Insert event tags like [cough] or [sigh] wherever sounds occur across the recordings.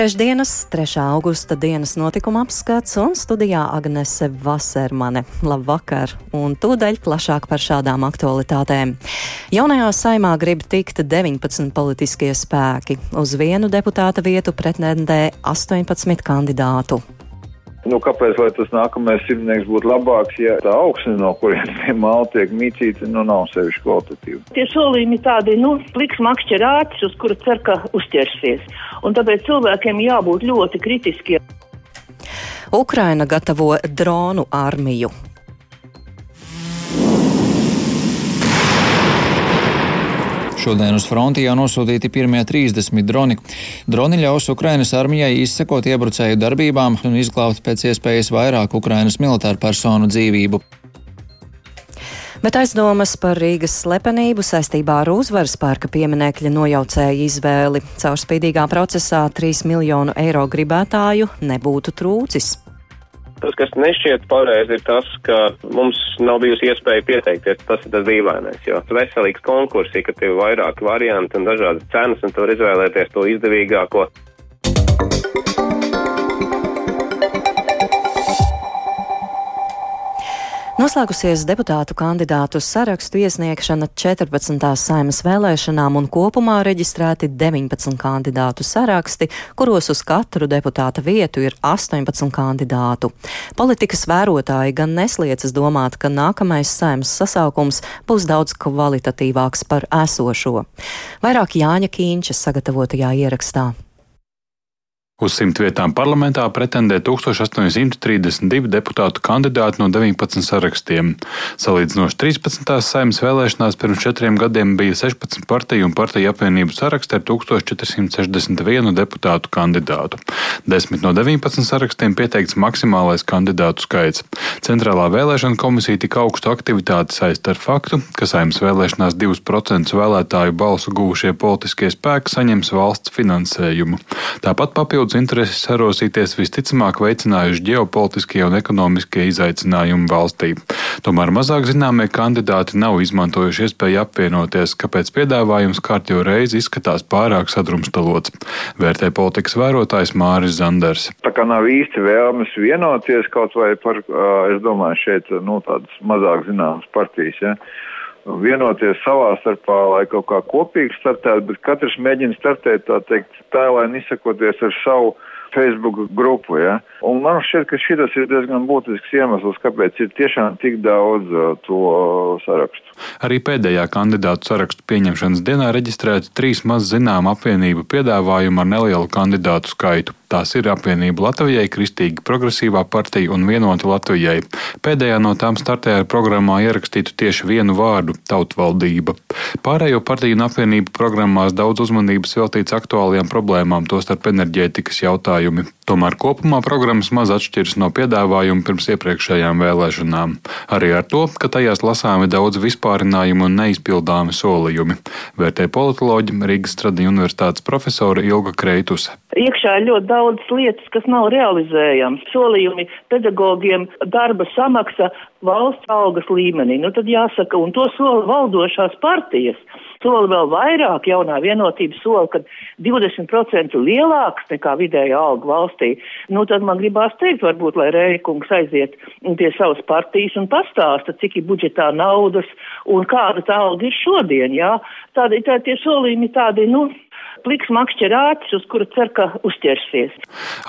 Trešdienas, 3. augusta dienas notikuma apskats un studijā Agnese Vasermane. Labvakar! Un tūdaļ plašāk par šādām aktualitātēm. Jaunajā saimā grib tikt 19 politiskie spēki. Uz vienu deputāta vietu pretendē 18 kandidātu. Nu, kāpēc tas nākamais simtnieks būtu labāks, ja tā augsne, no kuriem [laughs] pie māla tiek mīcīta, nu, nav sevišķi kvalitatīva? Tie solījumi tādi, nu, pliks makšķerātis, uz kura cer, ka uzķersies. Un tāpēc cilvēkiem jābūt ļoti kritiskiem. Ukraina gatavo dronu armiju. Šodien uz fronti jau nosūtīti pirmie 30 droni. Droni ļaus Ukrainas armijai izsekot iebrucēju darbībām un izglābt pēc iespējas vairāk Ukrainas militāru personu dzīvību. Bet aizdomas par Rīgas slepenību saistībā ar uzvaras parka pieminekļa nojaucēju izvēli caurspīdīgā procesā 3 miljonu eiro gribētāju nebūtu trūcis. Tas, kas nešķiet pareizi, ir tas, ka mums nav bijusi iespēja pieteikties. Tas ir tas dīvainais, jo veselīgs konkurss, ka tev ir vairāki varianti un dažādas cenas, un tu vari izvēlēties to izdevīgāko. Noslēgusies deputātu kandidātu sarakstu iesniegšana 14. saimas vēlēšanām un kopumā reģistrēti 19 kandidātu saraksti, kuros uz katru deputāta vietu ir 18 kandidātu. Politikas vērotāji gan nesliecas domāt, ka nākamais saimas sasaukums būs daudz kvalitatīvāks par esošo. Vairāk Jāņa Kīņša sagatavotajā ierakstā. Uz simt vietām parlamentā pretendē 1832 deputātu kandidāti no 19 sarakstiem. Salīdzinoši 13. saimnes vēlēšanās pirms četriem gadiem bija 16 partiju un partiju apvienību saraksti ar 1461 deputātu kandidātu. Desmit no 19 sarakstiem pieteikts maksimālais kandidātu skaits. Centrālā vēlēšana komisija tik augstu aktivitāti saist ar faktu, ka saimnes vēlēšanās 2% vēlētāju balsu guvušie politiskie spēki saņems valsts finansējumu. Tāpat papildus daudz interesi sarosīties visticamāk veicinājuši ģeopolitiskie un ekonomiskie izaicinājumi valstī. Tomēr mazāk zināmie kandidāti nav izmantojuši iespēju apvienoties, kāpēc piedāvājums kārtjo reizi izskatās pārāk sadrumstalots, vērtē politikas vērotājs Māris Zanders. Tā kā nav īsti vēlmes vienoties kaut vai par, es domāju, šeit, nu, tādas mazāk zināmas partijas, ja vienoties savā starpā, lai kaut kā kopīgi startētu, bet katrs mēģina startēt, tā teikt, tēlēni izsakoties ar savu Facebook grupu. Ja? Un man šķiet, ka šis ir diezgan būtisks iemesls, kāpēc ir tiešām tik daudz uh, to uh, sarakstu. Arī pēdējā kandidātu sarakstu pieņemšanas dienā reģistrēti trīs maz zinām apvienību piedāvājumu ar nelielu kandidātu skaitu. Tās ir apvienība Latvijai, Kristīgi progresīvā partija un vienota Latvijai. Pēdējā no tām startē ar programmā ierakstītu tieši vienu vārdu - tautvaldība. Pārējo partiju un apvienību programmās daudz uzmanības veltīts aktuālajām problēmām, tostarp enerģētikas jautājumi. Tomēr kopumā programmas maz atšķiras no piedāvājuma pirms iepriekšējām vēlēšanām. Arī ar to, ka tajās lasāmi daudz vispārinājumu un neizpildāmi solījumi, vērtē politoloģi Rīgas Stradiņu universitātes profesora Ilga Kreituse. Iekšā ir ļoti daudz lietas, kas nav realizējams. Solījumi pedagogiem, darba samaksa valsts algas līmenī. Nu, tad jāsaka, un to sola valdošās partijas soli vēl vairāk, jaunā vienotība sola, kad 20% lielāks nekā vidēja alga valstī, nu tad man gribās teikt, varbūt, lai Rēkungs aiziet pie savas partijas un pastāsta, cik ir budžetā naudas un kāda tā alga ir šodien, jā. Tādi, tā, tie solījumi tādi, nu, pliks makšķerātis, uz kura cer, ka uzķersies.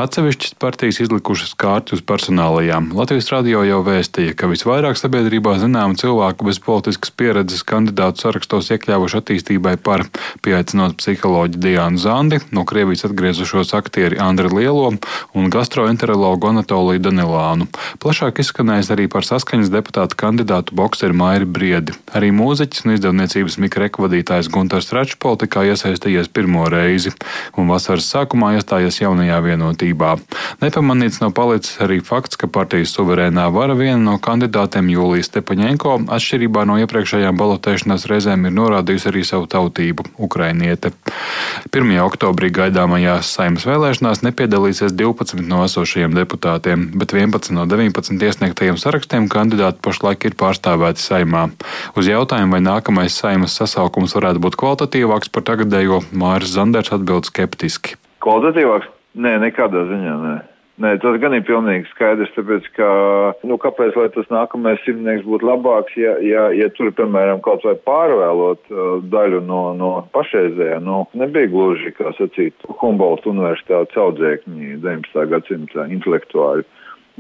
Atsevišķas partijas izlikušas kārtu uz personālajām. Latvijas radio jau vēstīja, ka visvairāk sabiedrībā zināmu cilvēku bez politiskas pieredzes kandidātu sarakstos iekļāvuši attīstībai par pieaicinot psiholoģu Diānu Zandi, no Krievijas atgriezušos aktieri Andri Lielo un gastroenterologu Anatoliju Danilānu. Plašāk izskanējis arī par saskaņas deputātu kandidātu bokseru Mairi Briedi. Arī mūziķis un izdevniecības mikroeku vadītājs Gunters Račs politikā iesaistījies pirmo pirmo reizi, un vasaras sākumā iestājies jaunajā vienotībā. Nepamanīts nav palicis arī fakts, ka partijas suverēnā vara viena no kandidātēm Jūlijas Stepaņenko atšķirībā no iepriekšējām balotēšanās reizēm ir norādījusi arī savu tautību - ukrainiete. 1. oktobrī gaidāmajās saimas vēlēšanās nepiedalīsies 12 no esošajiem deputātiem, bet 11 no 19 iesniegtajiem sarakstiem kandidāti pašlaik ir pārstāvēti saimā. Uz jautājumu, vai nākamais saimas sasaukums varētu būt kvalitatīvāks par tagadējo, Māris Zanders atbild skeptiski. Kvalitatīvāks? Nē, nekādā ziņā nē. Nē, tas gan ir pilnīgi skaidrs, tāpēc, ka, nu, kāpēc, lai tas nākamais simtnieks būtu labāks, ja, ja, ja tur, piemēram, kaut vai pārvēlot uh, daļu no, no pašreizējā, nu, nebija gluži, kā sacīt, Humboldt universitātes audzēkņi 19. gadsimta intelektuāļi.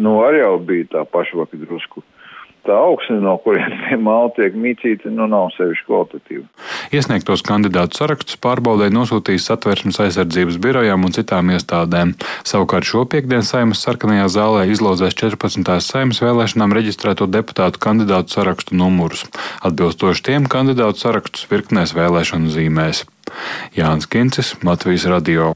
Nu, arī jau bija tā pašvaka drusku. Tā augsne, no kurienes tie māli tiek mītīti, nu nav sevišķi kvalitatīva. Iesniegtos kandidātu sarakstus pārbaudē nosūtīs satversmes aizsardzības birojām un citām iestādēm. Savukārt šo piekdienu saimas sarkanajā zālē izlozēs 14. saimas vēlēšanām reģistrēto deputātu kandidātu sarakstu numurus. Atbilstoši tiem kandidātu sarakstus virknēs vēlēšanu zīmēs. Jānis Kincis, Latvijas radio.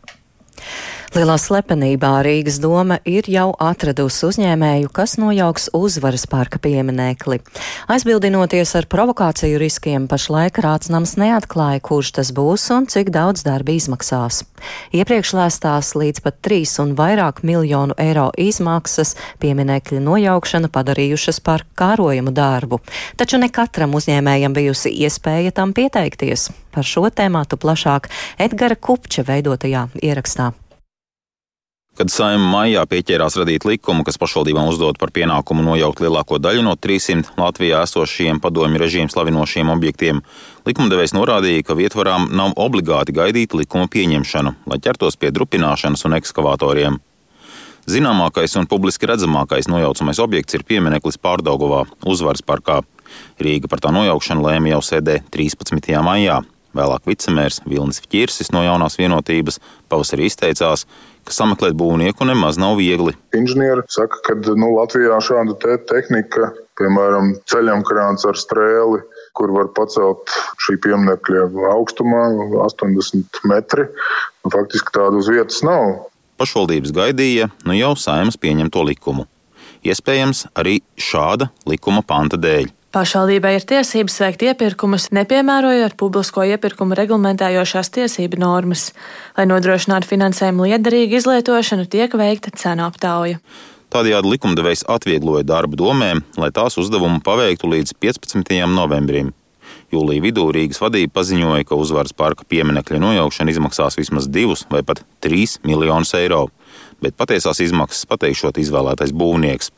Lielā slepenībā Rīgas doma ir jau atradusi uzņēmēju, kas nojauks uzvaras parka pieminekli. Aizbildinoties ar provokāciju riskiem, pašlaik Rācnams neatklāja, kurš tas būs un cik daudz darba izmaksās. Iepriekš lēstās līdz pat 3 un vairāk miljonu eiro izmaksas pieminekļa nojaukšana padarījušas par kārojumu darbu. Taču ne katram uzņēmējam bijusi iespēja tam pieteikties. Par šo tēmātu plašāk Edgara Kupča veidotajā ierakstā. Kad saima maijā pieķērās radīt likumu, kas pašvaldībām uzdod par pienākumu nojaukt lielāko daļu no 300 Latvijā esošajiem padomju režīmu slavinošiem objektiem, likumdevējs norādīja, ka vietvarām nav obligāti gaidīt likuma pieņemšanu, lai ķertos pie drupināšanas un ekskavatoriem. Zināmākais un publiski redzamākais nojaucamais objekts ir piemineklis Pārdagovā, uzvaras parkā. Rīga par tā nojaukšanu lēma jau sēdē 13. maijā. Vēlāk vicemērs Vilnis Čirsis no jaunās vienotības pavasarī izteicās, ka sameklēt būvnieku nemaz nav viegli. Inženieri saka, ka nu, Latvijā šāda te tehnika, piemēram, ceļam krāns ar strēli, kur var pacelt šī pieminiekļa augstumā 80 metri, nu, faktiski tādu uz vietas nav. Pašvaldības gaidīja nu jau saimas pieņemto likumu. Iespējams, arī šāda likuma panta dēļ. Pašvaldībai ir tiesības veikt iepirkumus, nepiemērojot publisko iepirkumu reglamentējošās tiesību normas. Lai nodrošinātu finansējumu liederīgu izlietošanu, tiek veikta cenu aptauja. Tādējādi likumdevējs atviegloja darbu domēm, lai tās uzdevumu paveiktu līdz 15. novembrim. Jūlija vidū Rīgas vadība paziņoja, ka uzvaras parka pieminekļa nojaukšana izmaksās vismaz 2 vai pat 3 miljonus eiro, bet patiesās izmaksas pateikšot izvēlētais būvnieks.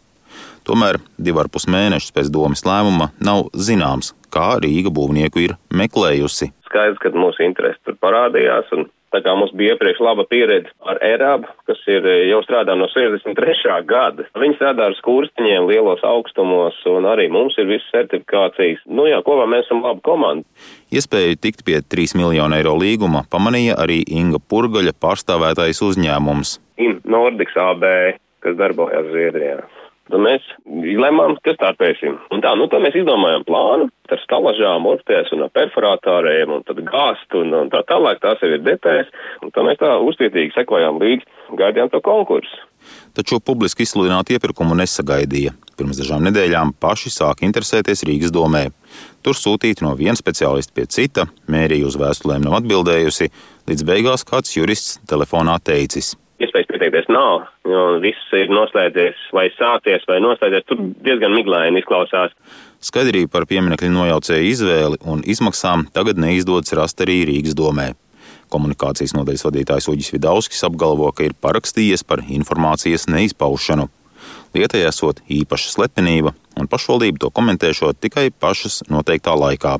Tomēr divi ar pus mēnešus pēc domas lēmuma nav zināms, kā Rīga būvnieku ir meklējusi. Skaidrs, ka mūsu interesi tur parādījās. Tā kā mums bija iepriekš laba pieredze ar ERAB, kas ir jau strādā no 63. gada. Viņi strādā ar skursteņiem lielos augstumos, un arī mums ir visas certifikācijas. Nu jā, kopā mēs esam laba komanda. Iespēju tikt pie 3 miljonu eiro līguma pamanīja arī Inga Purgaļa pārstāvētais uzņēmums. In Nordics AB, kas darbojās Zviedrijā. Tad mēs lemām, kas tāpēsim. Un tā, nu, tā mēs izdomājām plānu ar stalažām, ortēs un perforātāriem un tad gāzt un, un tā tālāk. Tās jau ir DPS. Un tā mēs tā uztietīgi sekojām līdzi, gaidījām to konkursu. Taču publiski izsludinātu iepirkumu nesagaidīja. Pirms dažām nedēļām paši sāka interesēties Rīgas domē. Tur sūtīti no viena speciālista pie cita, mērija uz vēstulēm nav atbildējusi, līdz beigās kāds jurists telefonā teicis – iespējas pieteikties nav, jo viss ir noslēdzies vai sācies vai noslēdzies. Tur diezgan miglaini izklausās. Skaidrību par pieminiekļu nojaucēju izvēli un izmaksām tagad neizdodas rast arī Rīgas domē. Komunikācijas nodaļas vadītājs Uģis Vidauskis apgalvo, ka ir parakstījies par informācijas neizpaušanu. Lietai esot īpaša slepenība, un pašvaldība to komentēšot tikai pašas noteiktā laikā.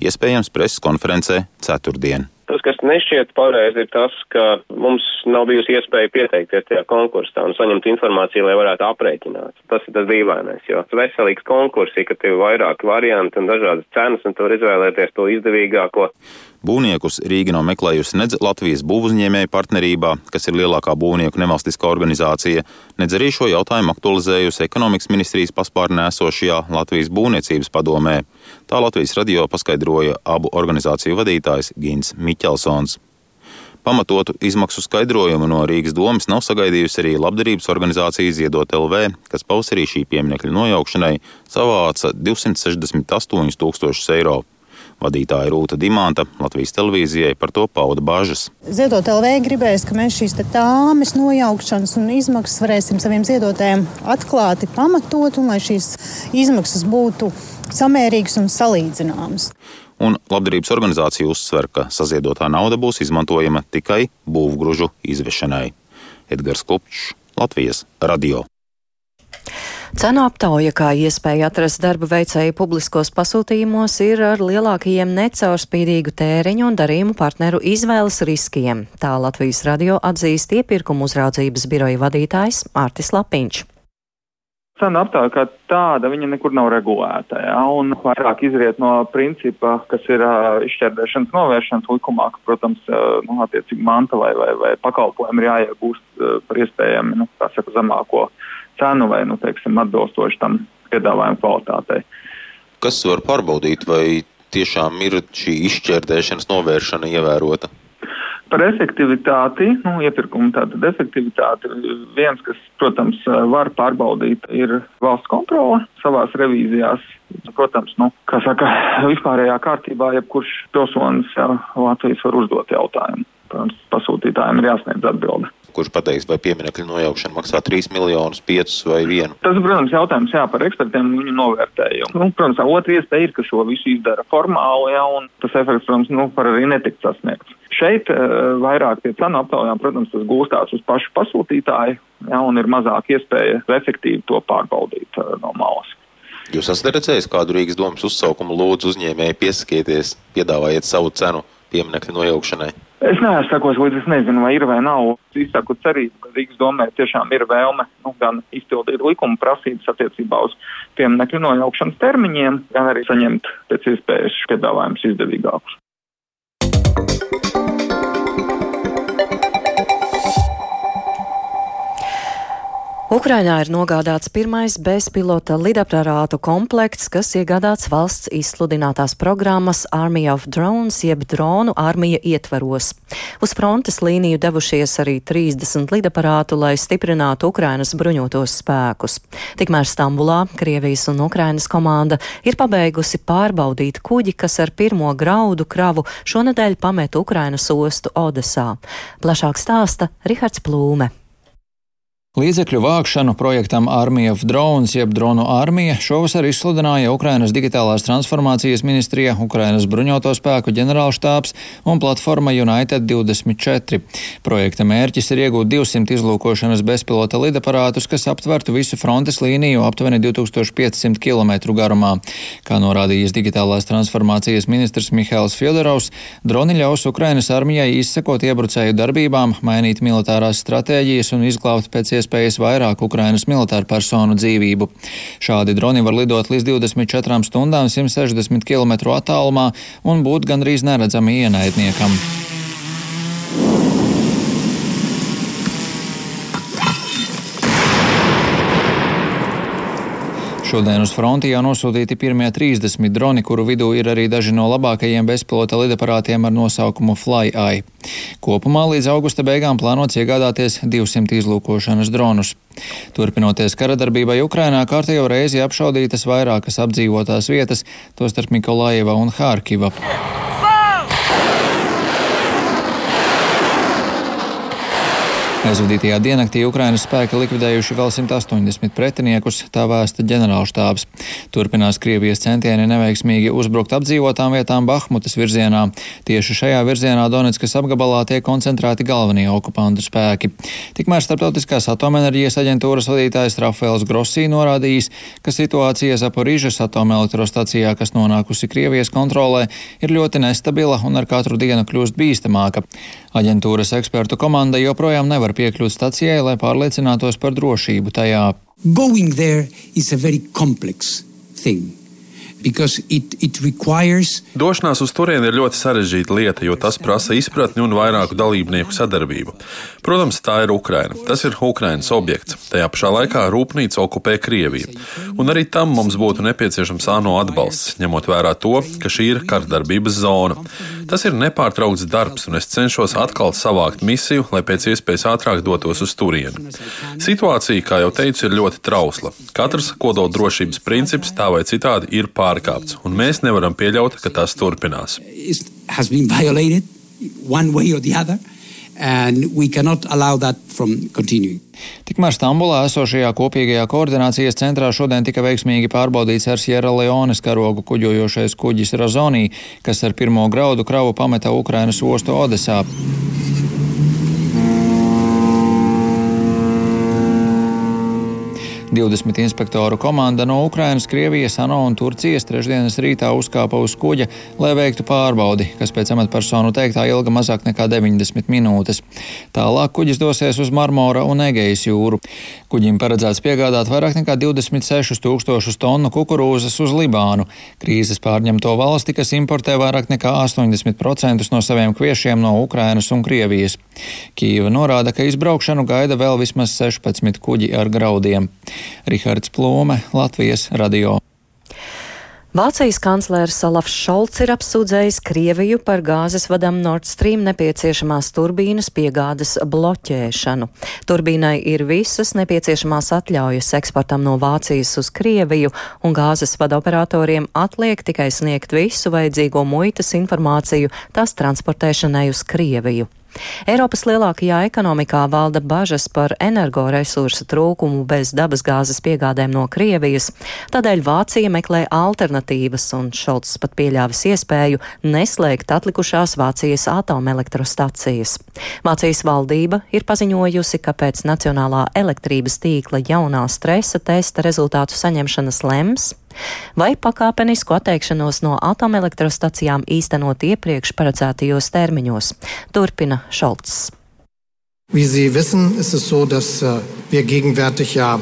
Iespējams, preses konferencē ceturtdien. Tas, kas nešķiet pareizi, ir tas, ka mums nav bijusi iespēja pieteikties tajā konkursā un saņemt informāciju, lai varētu aprēķināt. Tas ir tas dīvainais, jo veselīgs konkurss ir, ka tev ir vairāki varianti un dažādas cenas, un tu vari izvēlēties to izdevīgāko. Būvniekus Rīga nav meklējusi nedz Latvijas būvuzņēmēju partnerībā, kas ir lielākā būvnieku nevalstiskā organizācija, nedz arī šo jautājumu aktualizējusi ekonomikas ministrijas paspārnē esošajā Latvijas būvniecības padomē. Tā Latvijas radio paskaidroja abu organizāciju vadītājs Gins Miķelsons. Pamatotu izmaksu skaidrojumu no Rīgas domas nav sagaidījusi arī labdarības organizācija Ziedot LV, kas pavasarī šī pieminiekļa nojaukšanai savāca 268 tūkstošus eiro. Vadītāja Rūta Dimanta Latvijas televīzijai par to pauda bažas. Ziedot LV gribēs, ka mēs šīs tāmas nojaukšanas un izmaksas varēsim saviem ziedotājiem atklāti pamatot un lai šīs izmaksas būtu samērīgas un salīdzināmas. Un labdarības organizācija uzsver, ka saziedotā nauda būs izmantojama tikai būvgružu izvešanai. Edgars Kopčs, Latvijas radio. Cenu aptauja, kā iespēja atrast darba veicēju publiskos pasūtījumos, ir ar lielākajiem necaurspīdīgu tēriņu un darījumu partneru izvēles riskiem. Tā Latvijas radio atzīst iepirkumu uzraudzības biroja vadītājs Ārtis Lapiņš. Cena aptāja kā tāda, viņa nekur nav regulēta, ja, un vairāk izriet no principa, kas ir uh, izšķērdēšanas novēršanas likumā, ka, protams, uh, nu, attiecīgi manta vai, vai, vai pakalpojumi ir jāiegūst uh, par iespējami, nu, saka, zemāko cenu vai, nu, teiksim, atbilstoši tam piedāvājumu kvalitātei. Kas var pārbaudīt, vai tiešām ir šī izšķērdēšanas novēršana ievērota? Par efektivitāti, nu, iepirkumu tātad efektivitāti, viens, kas, protams, var pārbaudīt, ir valsts kontrole savās revīzijās. Protams, nu, kā saka, vispārējā kārtībā jebkurš pilsonis Latvijas var uzdot jautājumu. Protams, pasūtītājiem ir jāsniedz atbildi kurš pateiks, vai pieminiektu nojaukšana maksā 3 miljonus, 5 vai 1. Tas, protams, jautājums jā, par ekspertiem un viņu novērtējumu. Nu, protams, otra iespēja ir, ka šo visu izdara formāli, jā, un tas efekts, protams, nu, par arī netikt sasniegts. Šeit uh, vairāk pie cenu aptaujām, protams, tas gūstās uz pašu pasūtītāju, jā, un ir mazāk iespēja efektīvi to pārbaudīt uh, no malas. Jūs esat redzējis kādu Rīgas domas uzsaukumu lūdzu uzņēmēji piesakieties, piedāvājiet savu cenu pieminekļu nojaukšanai? Es neesmu sakos, līdz es nezinu, vai ir vai nav. Es izsaku cerību, ka Rīgas domē tiešām ir vēlme nu, gan izpildīt likuma prasības attiecībā uz pieminekļu nojaukšanas termiņiem, gan arī saņemt pēc iespējas piedāvājumus izdevīgākus. Ukrainā ir nogādāts pirmais bezpilota lidaparātu komplekts, kas iegādāts valsts izsludinātās programmas Army of Drones, jeb dronu armija ietvaros. Uz frontes līniju devušies arī 30 lidaparātu, lai stiprinātu Ukrainas bruņotos spēkus. Tikmēr Stambulā Krievijas un Ukrainas komanda ir pabeigusi pārbaudīt kuģi, kas ar pirmo graudu kravu šonadēļ pamet Ukrainas ostu Odesā. Plašāk stāsta Rihards Plūme. Līdzekļu vākšanu projektam Army of Drones, jeb dronu armija, šovasar izsludināja Ukrainas digitālās transformācijas ministrija, Ukrainas bruņoto spēku ģenerālštāps un platforma United 24. Projekta mērķis ir iegūt 200 izlūkošanas bezpilota lidaparātus, kas aptvertu visu frontes līniju aptuveni 2500 km garumā. Kā norādījis digitālās transformācijas ministrs Mihails Fjodorovs, droni ļaus Ukrainas armijai izsekot iebrucēju darbībām, mainīt militārās stratēģijas un izglābt pēc iespējas vairāk Ukrainas militāru personu dzīvību. Šādi droni var lidot līdz 24 stundām 160 km attālumā un būt gandrīz neredzami ienaidniekam. Šodien uz fronti jau nosūtīti pirmie 30 droni, kuru vidū ir arī daži no labākajiem bezpilota lidaparātiem ar nosaukumu FlyEye. Kopumā līdz augusta beigām plānots iegādāties 200 izlūkošanas dronus. Turpinoties karadarbībai Ukrainā, kārtējo reizi apšaudītas vairākas apdzīvotās vietas, tostarp Mikolaiva un Hārkiva. Aizvadītajā diennaktī Ukrainas spēki likvidējuši vēl 180 pretiniekus, tā vēsta ģenerālštābs. Turpinās Krievijas centieni neveiksmīgi uzbrukt apdzīvotām vietām Bahmutas virzienā. Tieši šajā virzienā Donetskas apgabalā tiek koncentrēti galvenie okupantu spēki. Tikmēr Starptautiskās atomenerģijas aģentūras vadītājs Rafaels Grossī norādījis, ka situācija Zaporīžas atomelektrostacijā, kas nonākusi Krievijas kontrolē, ir ļoti nestabila un ar katru dienu kļūst bīstamāka. Aģentūras ekspertu komanda joprojām nevar piekļūt stacijai, lai pārliecinātos par drošību tajā. Going there is a very complex thing. It, it requires... Došanās uz turieni ir ļoti sarežģīta lieta, jo tas prasa izpratni un vairāku dalībnieku sadarbību. Protams, tā ir Ukraina. Tas ir Ukrainas objekts. Tajā pašā laikā rūpnīca okupē Krieviju. Un arī tam mums būtu nepieciešams ANO atbalsts, ņemot vērā to, ka šī ir kardarbības zona. Tas ir nepārtraukts darbs, un es cenšos atkal savākt misiju, lai pēc iespējas ātrāk dotos uz turieni. Situācija, kā jau teicu, ir ļoti trausla. Katrs kodoldrošības princips tā vai citādi ir pārāk pārkāpts, un mēs nevaram pieļaut, ka tas turpinās. Tikmēr Stambulā esošajā kopīgajā koordinācijas centrā šodien tika veiksmīgi pārbaudīts ar Sierra Leones karogu kuģojošais kuģis Razonī, kas ar pirmo graudu kravu pameta Ukrainas ostu Odesā. 20 inspektoru komanda no Ukrainas, Krievijas, ANO un Turcijas trešdienas rītā uzkāpa uz kuģa, lai veiktu pārbaudi, kas pēc amatpersonu teiktā ilga mazāk nekā 90 minūtes. Tālāk kuģis dosies uz Marmora un Egejas jūru. Kuģim paredzēts piegādāt vairāk nekā 26 tūkstošus tonu kukurūzas uz Libānu. Krīzes pārņemto valsti, kas importē vairāk nekā 80% no saviem kviešiem no Ukrainas un Krievijas. Kīva norāda, ka izbraukšanu gaida vēl vismaz 16 kuģi ar graudiem. Rihards Plūme, Latvijas radio. Vācijas kanclers Olafs Šolts ir apsūdzējis Krieviju par gāzes vadam Nord Stream nepieciešamās turbīnas piegādes bloķēšanu. Turbīnai ir visas nepieciešamās atļaujas eksportam no Vācijas uz Krieviju, un gāzes vada operatoriem atliek tikai sniegt visu vajadzīgo muitas informāciju tās transportēšanai uz Krieviju. Eiropas lielākajā ekonomikā valda bažas par energoresursu trūkumu bez dabasgāzes piegādēm no Krievijas, tādēļ Vācija meklē alternatīvas un Šolts pat pieļāvis iespēju neslēgt atlikušās Vācijas atomelektrostacijas. Vācijas valdība ir paziņojusi, ka pēc Nacionālā elektrības tīkla jaunā stresa testa rezultātu saņemšanas lems vai pakāpenisku atteikšanos no atomelektrostacijām īstenot iepriekš paredzētajos termiņos, turpina Šolts. Wie Sie wissen, ist es so, dass äh, wir gegenwärtig ja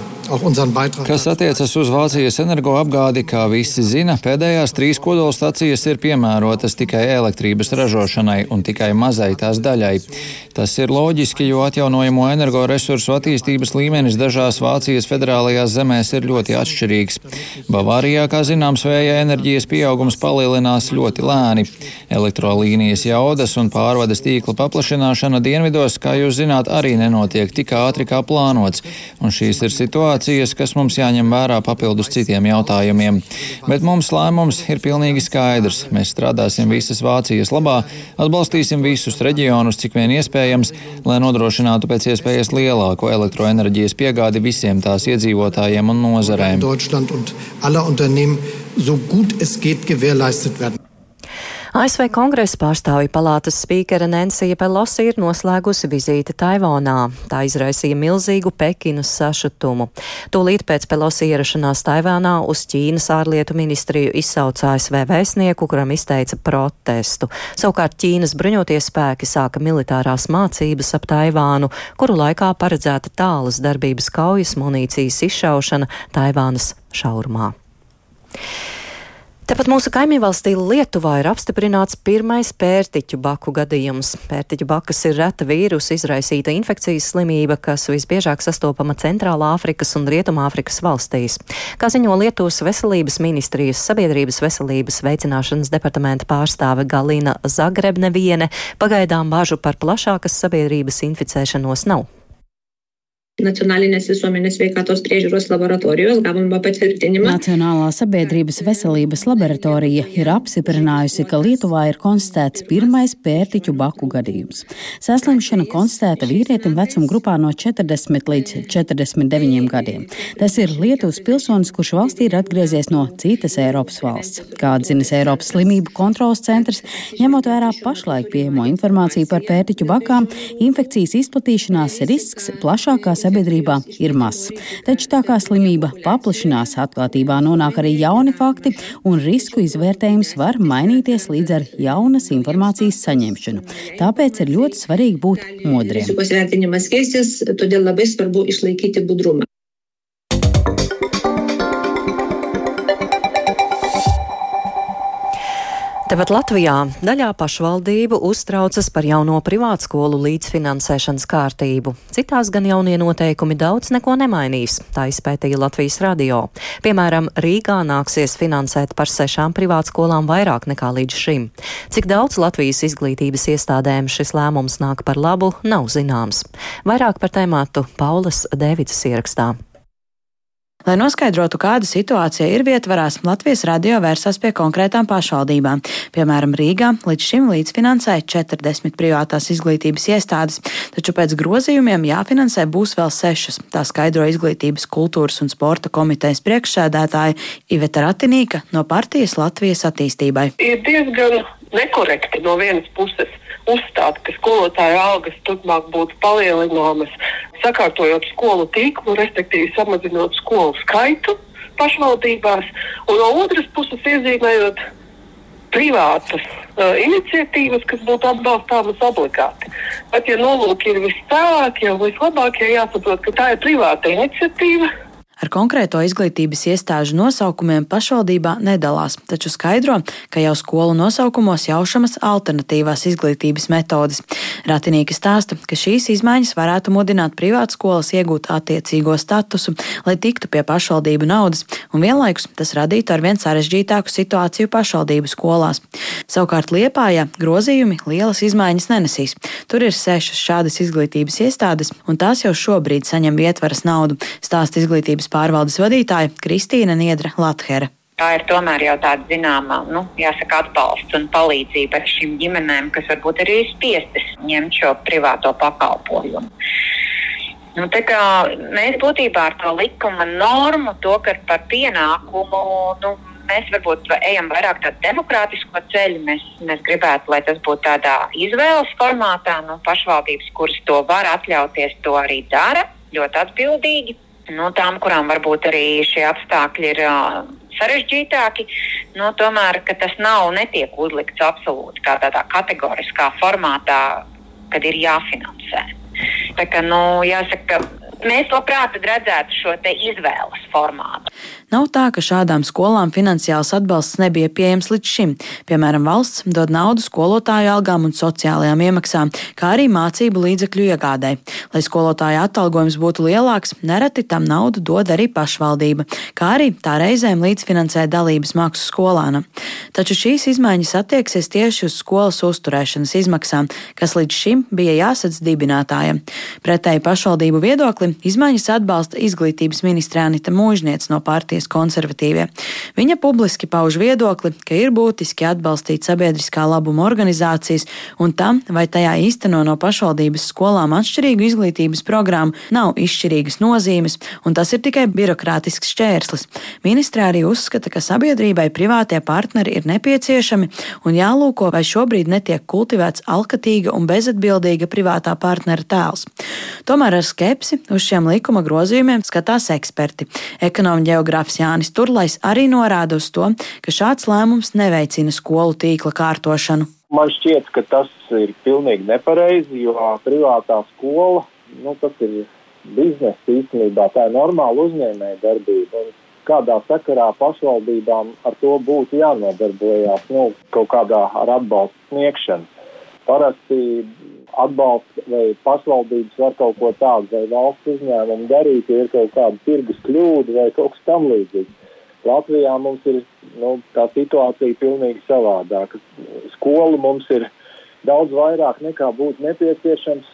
Kas attiecas uz Vācijas energoapgādi, kā visi zina, pēdējās trīs kodolstacijas ir piemērotas tikai elektrības ražošanai un tikai mazai tās daļai. Tas ir loģiski, jo atjaunojamo energoresursu attīstības līmenis dažās Vācijas federālajās zemēs ir ļoti atšķirīgs. Bavārijā, kā zināms, vēja enerģijas pieaugums palielinās ļoti lēni. Elektrolīnijas jaudas un pārvades tīkla paplašināšana dienvidos, kā jūs zināt, arī nenotiek tik ātri kā plānots. Un šīs ir situācijas situācijas, kas mums jāņem vērā papildus citiem jautājumiem. Bet mums lēmums ir pilnīgi skaidrs. Mēs strādāsim visas Vācijas labā, atbalstīsim visus reģionus, cik vien iespējams, lai nodrošinātu pēc iespējas lielāku elektroenerģijas piegādi visiem tās iedzīvotājiem un nozarēm. So gut es geht gewährleistet werden. ASV kongresa pārstāvju palātas spīkere Nensija Pelosi ir noslēgusi vizīti Taivānā. Tā izraisīja milzīgu Pekinas sašutumu. Tūlīt pēc Pelosi ierašanās Taivānā uz Ķīnas ārlietu ministriju izsauca ASV vēstnieku, kuram izteica protestu. Savukārt Ķīnas bruņoties spēki sāka militārās mācības ap Taivānu, kuru laikā paredzēta tālas darbības kaujas munīcijas izšaušana Taivānas šaurumā. Tepat mūsu kaimiņvalstī Lietuvā ir apstiprināts pirmais pērtiķu baku gadījums. Pērtiķu bakas ir reta vīrusu izraisīta infekcijas slimība, kas visbiežāk sastopama Centrālā Afrikas un Rietumāfrikas valstīs. Kā ziņo Lietuvas veselības ministrijas sabiedrības veselības veicināšanas departamenta pārstāve Galina Zagrebneviene, pagaidām bažu par plašākas sabiedrības inficēšanos nav. Nacionālās visuomenės sveikatos priežiūros laboratorijos gavome patvirtinimą. Nacionālā sabiedrības veselības laboratorija ir apstiprinājusi, ka Lietuvā ir konstatēts pirmais pērtiķu baku gadījums. Saslimšana konstatēta vīrietim vecuma grupā no 40 līdz 49 gadiem. Tas ir Lietuvas pilsonis, kurš valstī ir atgriezies no citas Eiropas valsts. Kā atzinis Eiropas slimību kontrolas centrs, ņemot vērā pašlaik pieejamo informāciju par pērtiķu bakām, infekcijas izplatīšanās risks plašākās sabiedrībā ir mazs. Taču tā kā slimība paplašinās, atklātībā nonāk arī jauni fakti, un risku izvērtējums var mainīties līdz ar jaunas informācijas saņemšanu. Tāpēc ir ļoti svarīgi būt modriem. Tepat Latvijā daļā pašvaldību uztraucas par jauno privātskolu līdzfinansēšanas kārtību. Citās gan jaunie noteikumi daudz neko nemainīs, tā izpētīja Latvijas radio. Piemēram, Rīgā nāksies finansēt par sešām privātskolām vairāk nekā līdz šim. Cik daudz Latvijas izglītības iestādēm šis lēmums nāk par labu, nav zināms. Vairāk par tēmātu Paulas Dēvidas ierakstā. Lai noskaidrotu, kāda situācija ir vietvarās, Latvijas radio vērsās pie konkrētām pašvaldībām. Piemēram, Rīgā līdz šim līdzfinansēja 40 privātās izglītības iestādes, taču pēc grozījumiem jāfinansē būs vēl sešas. Tā skaidro izglītības, kultūras un sporta komitejas priekšsēdētāja Iveta Ratinīka no partijas Latvijas attīstībai. Ir diezgan nekorekti no vienas puses uzstāt, ka skolotāju algas turpmāk būtu palielināmas, sakārtojot skolu tīklu, respektīvi samazinot skolu skaitu pašvaldībās, un no otras puses iezīmējot privātas uh, iniciatīvas, kas būtu atbalstāmas obligāti. Bet, ja nolūki ir vistālākie un vislabākie, jāsaprot, ka tā ir privāta iniciatīva Ar konkrēto izglītības iestāžu nosaukumiem pašvaldībā nedalās, taču skaidro, ka jau skolu nosaukumos jaušamas alternatīvās izglītības metodes. Ratinīka stāsta, ka šīs izmaiņas varētu mudināt privātskolas iegūt attiecīgo statusu, lai tiktu pie pašvaldību naudas, un vienlaikus tas radītu arvien sarežģītāku situāciju pašvaldību skolās. Savukārt Liepājā grozījumi lielas izmaiņas nenesīs. Tur ir sešas šādas izglītības iestādes, un tās jau šobrīd saņem ietvaras naudu, stāsta izglītības Savienības pārvaldes vadītāja Kristīna Niedra Lathere. Tā ir tomēr jau tāda zināmā, nu, jāsaka, atbalsts un palīdzība šīm ģimenēm, kas varbūt arī ir spiestas ņemt šo privāto pakalpojumu. Nu, mēs būtībā ar to likuma normu, to, par pienākumu nu, mēs varbūt ejam vairāk tādu demokrātisko ceļu. Mēs, mēs gribētu, lai tas būtu tādā izvēles formātā. Nu, pašvaldības, kuras to var atļauties, to arī dara ļoti atbildīgi no tām, kurām varbūt arī šie apstākļi ir uh, sarežģītāki, no, tomēr tas nav netiek uzlikts absolūti kā tādā kategoriskā formātā, kad ir jāfinansē. Tā kā, nu, jāsaka, mēs labprāt redzētu šo izvēles formātu. Nav tā, ka šādām skolām finansiāls atbalsts nebija pieejams līdz šim. Piemēram, valsts dod naudu skolotāju algām un sociālajām iemaksām, kā arī mācību līdzekļu iegādai. Lai skolotāja atalgojums būtu lielāks, nereti tam naudu dod arī pašvaldība, kā arī tā reizēm līdzfinansē dalības maksu skolānam. Taču šīs izmaiņas attieksies tieši uz skolas uzturēšanas izmaksām, kas līdz šim bija jāsadz dibinātājiem. Pretēji pašvaldību viedoklim izmaiņas atbalsta izglītības ministrē Anita Mūžniec no partijas partijas konservatīvie. Viņa publiski pauž viedokli, ka ir būtiski atbalstīt sabiedriskā labuma organizācijas, un tam, vai tajā īsteno no pašvaldības skolām atšķirīgu izglītības programmu, nav izšķirīgas nozīmes, un tas ir tikai birokrātisks šķērslis. Ministrē arī uzskata, ka sabiedrībai privātie partneri ir nepieciešami un jālūko, vai šobrīd netiek kultivēts alkatīga un bezatbildīga privātā partnera tēls. Tomēr ar skepsi uz šiem likuma grozījumiem skatās eksperti. Ekonomi ģeogrāfi Biskups Jānis Turlais arī norāda uz to, ka šāds lēmums neveicina skolu tīkla kārtošanu. Man šķiet, ka tas ir pilnīgi nepareizi, jo privātā skola nu, tas ir biznesa īstenībā, tā ir normāla uzņēmēja darbība. Un kādā sakarā pašvaldībām ar to būtu jānodarbojas, nu, kaut kādā ar atbalstu sniegšanu. Parasti atbalsts vai pašvaldības var kaut ko tādu vai valsts uzņēmumu darīt, ja ir kaut kāda tirgus kļūda vai kaut kas tam līdzīgs. Latvijā mums ir nu, tā situācija pilnīgi savādāka. Skolu mums ir daudz vairāk nekā būtu nepieciešams.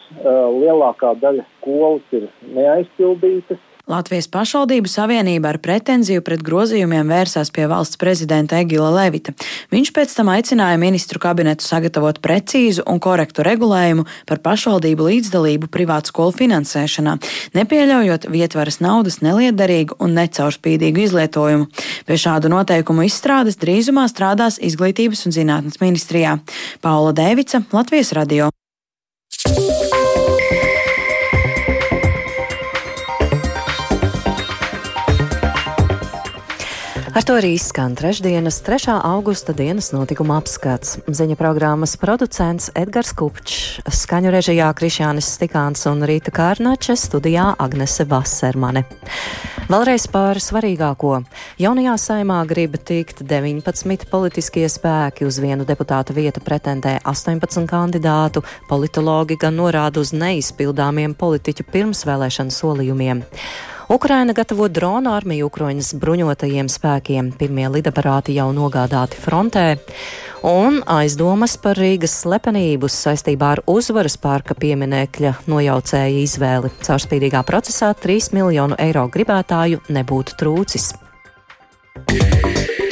Lielākā daļa skolas ir neaizpildītas. Latvijas pašvaldību savienība ar pretenziju pret grozījumiem vērsās pie valsts prezidenta Egila Levita. Viņš pēc tam aicināja ministru kabinetu sagatavot precīzu un korektu regulējumu par pašvaldību līdzdalību privātu skolu finansēšanā, nepieļaujot vietvaras naudas neliederīgu un necaurspīdīgu izlietojumu. Pie šādu noteikumu izstrādes drīzumā strādās Izglītības un zinātnes ministrijā. Paula Dēvica, Latvijas radio. Ar to arī izskan trešdienas, 3. augusta dienas notikuma apskats. Ziņa programmas producents Edgars Kupčs, skaņu režijā Krišjānis Stikāns un Rīta Kārnače, studijā Agnese Vasermane. Vēlreiz par svarīgāko. Jaunajā saimā grib tikt 19 politiskie spēki, uz vienu deputāta vietu pretendē 18 kandidātu, politologi gan norāda uz neizpildāmiem politiķu pirmsvēlēšanu solījumiem. Ukraina gatavo dronu armiju Ukraiņas bruņotajiem spēkiem. Pirmie lidaparāti jau nogādāti frontē. Un aizdomas par Rīgas slepenību saistībā ar uzvaras parka pieminekļa nojaucēja izvēli. Caurspīdīgā procesā 3 miljonu eiro gribētāju nebūtu trūcis. Yeah.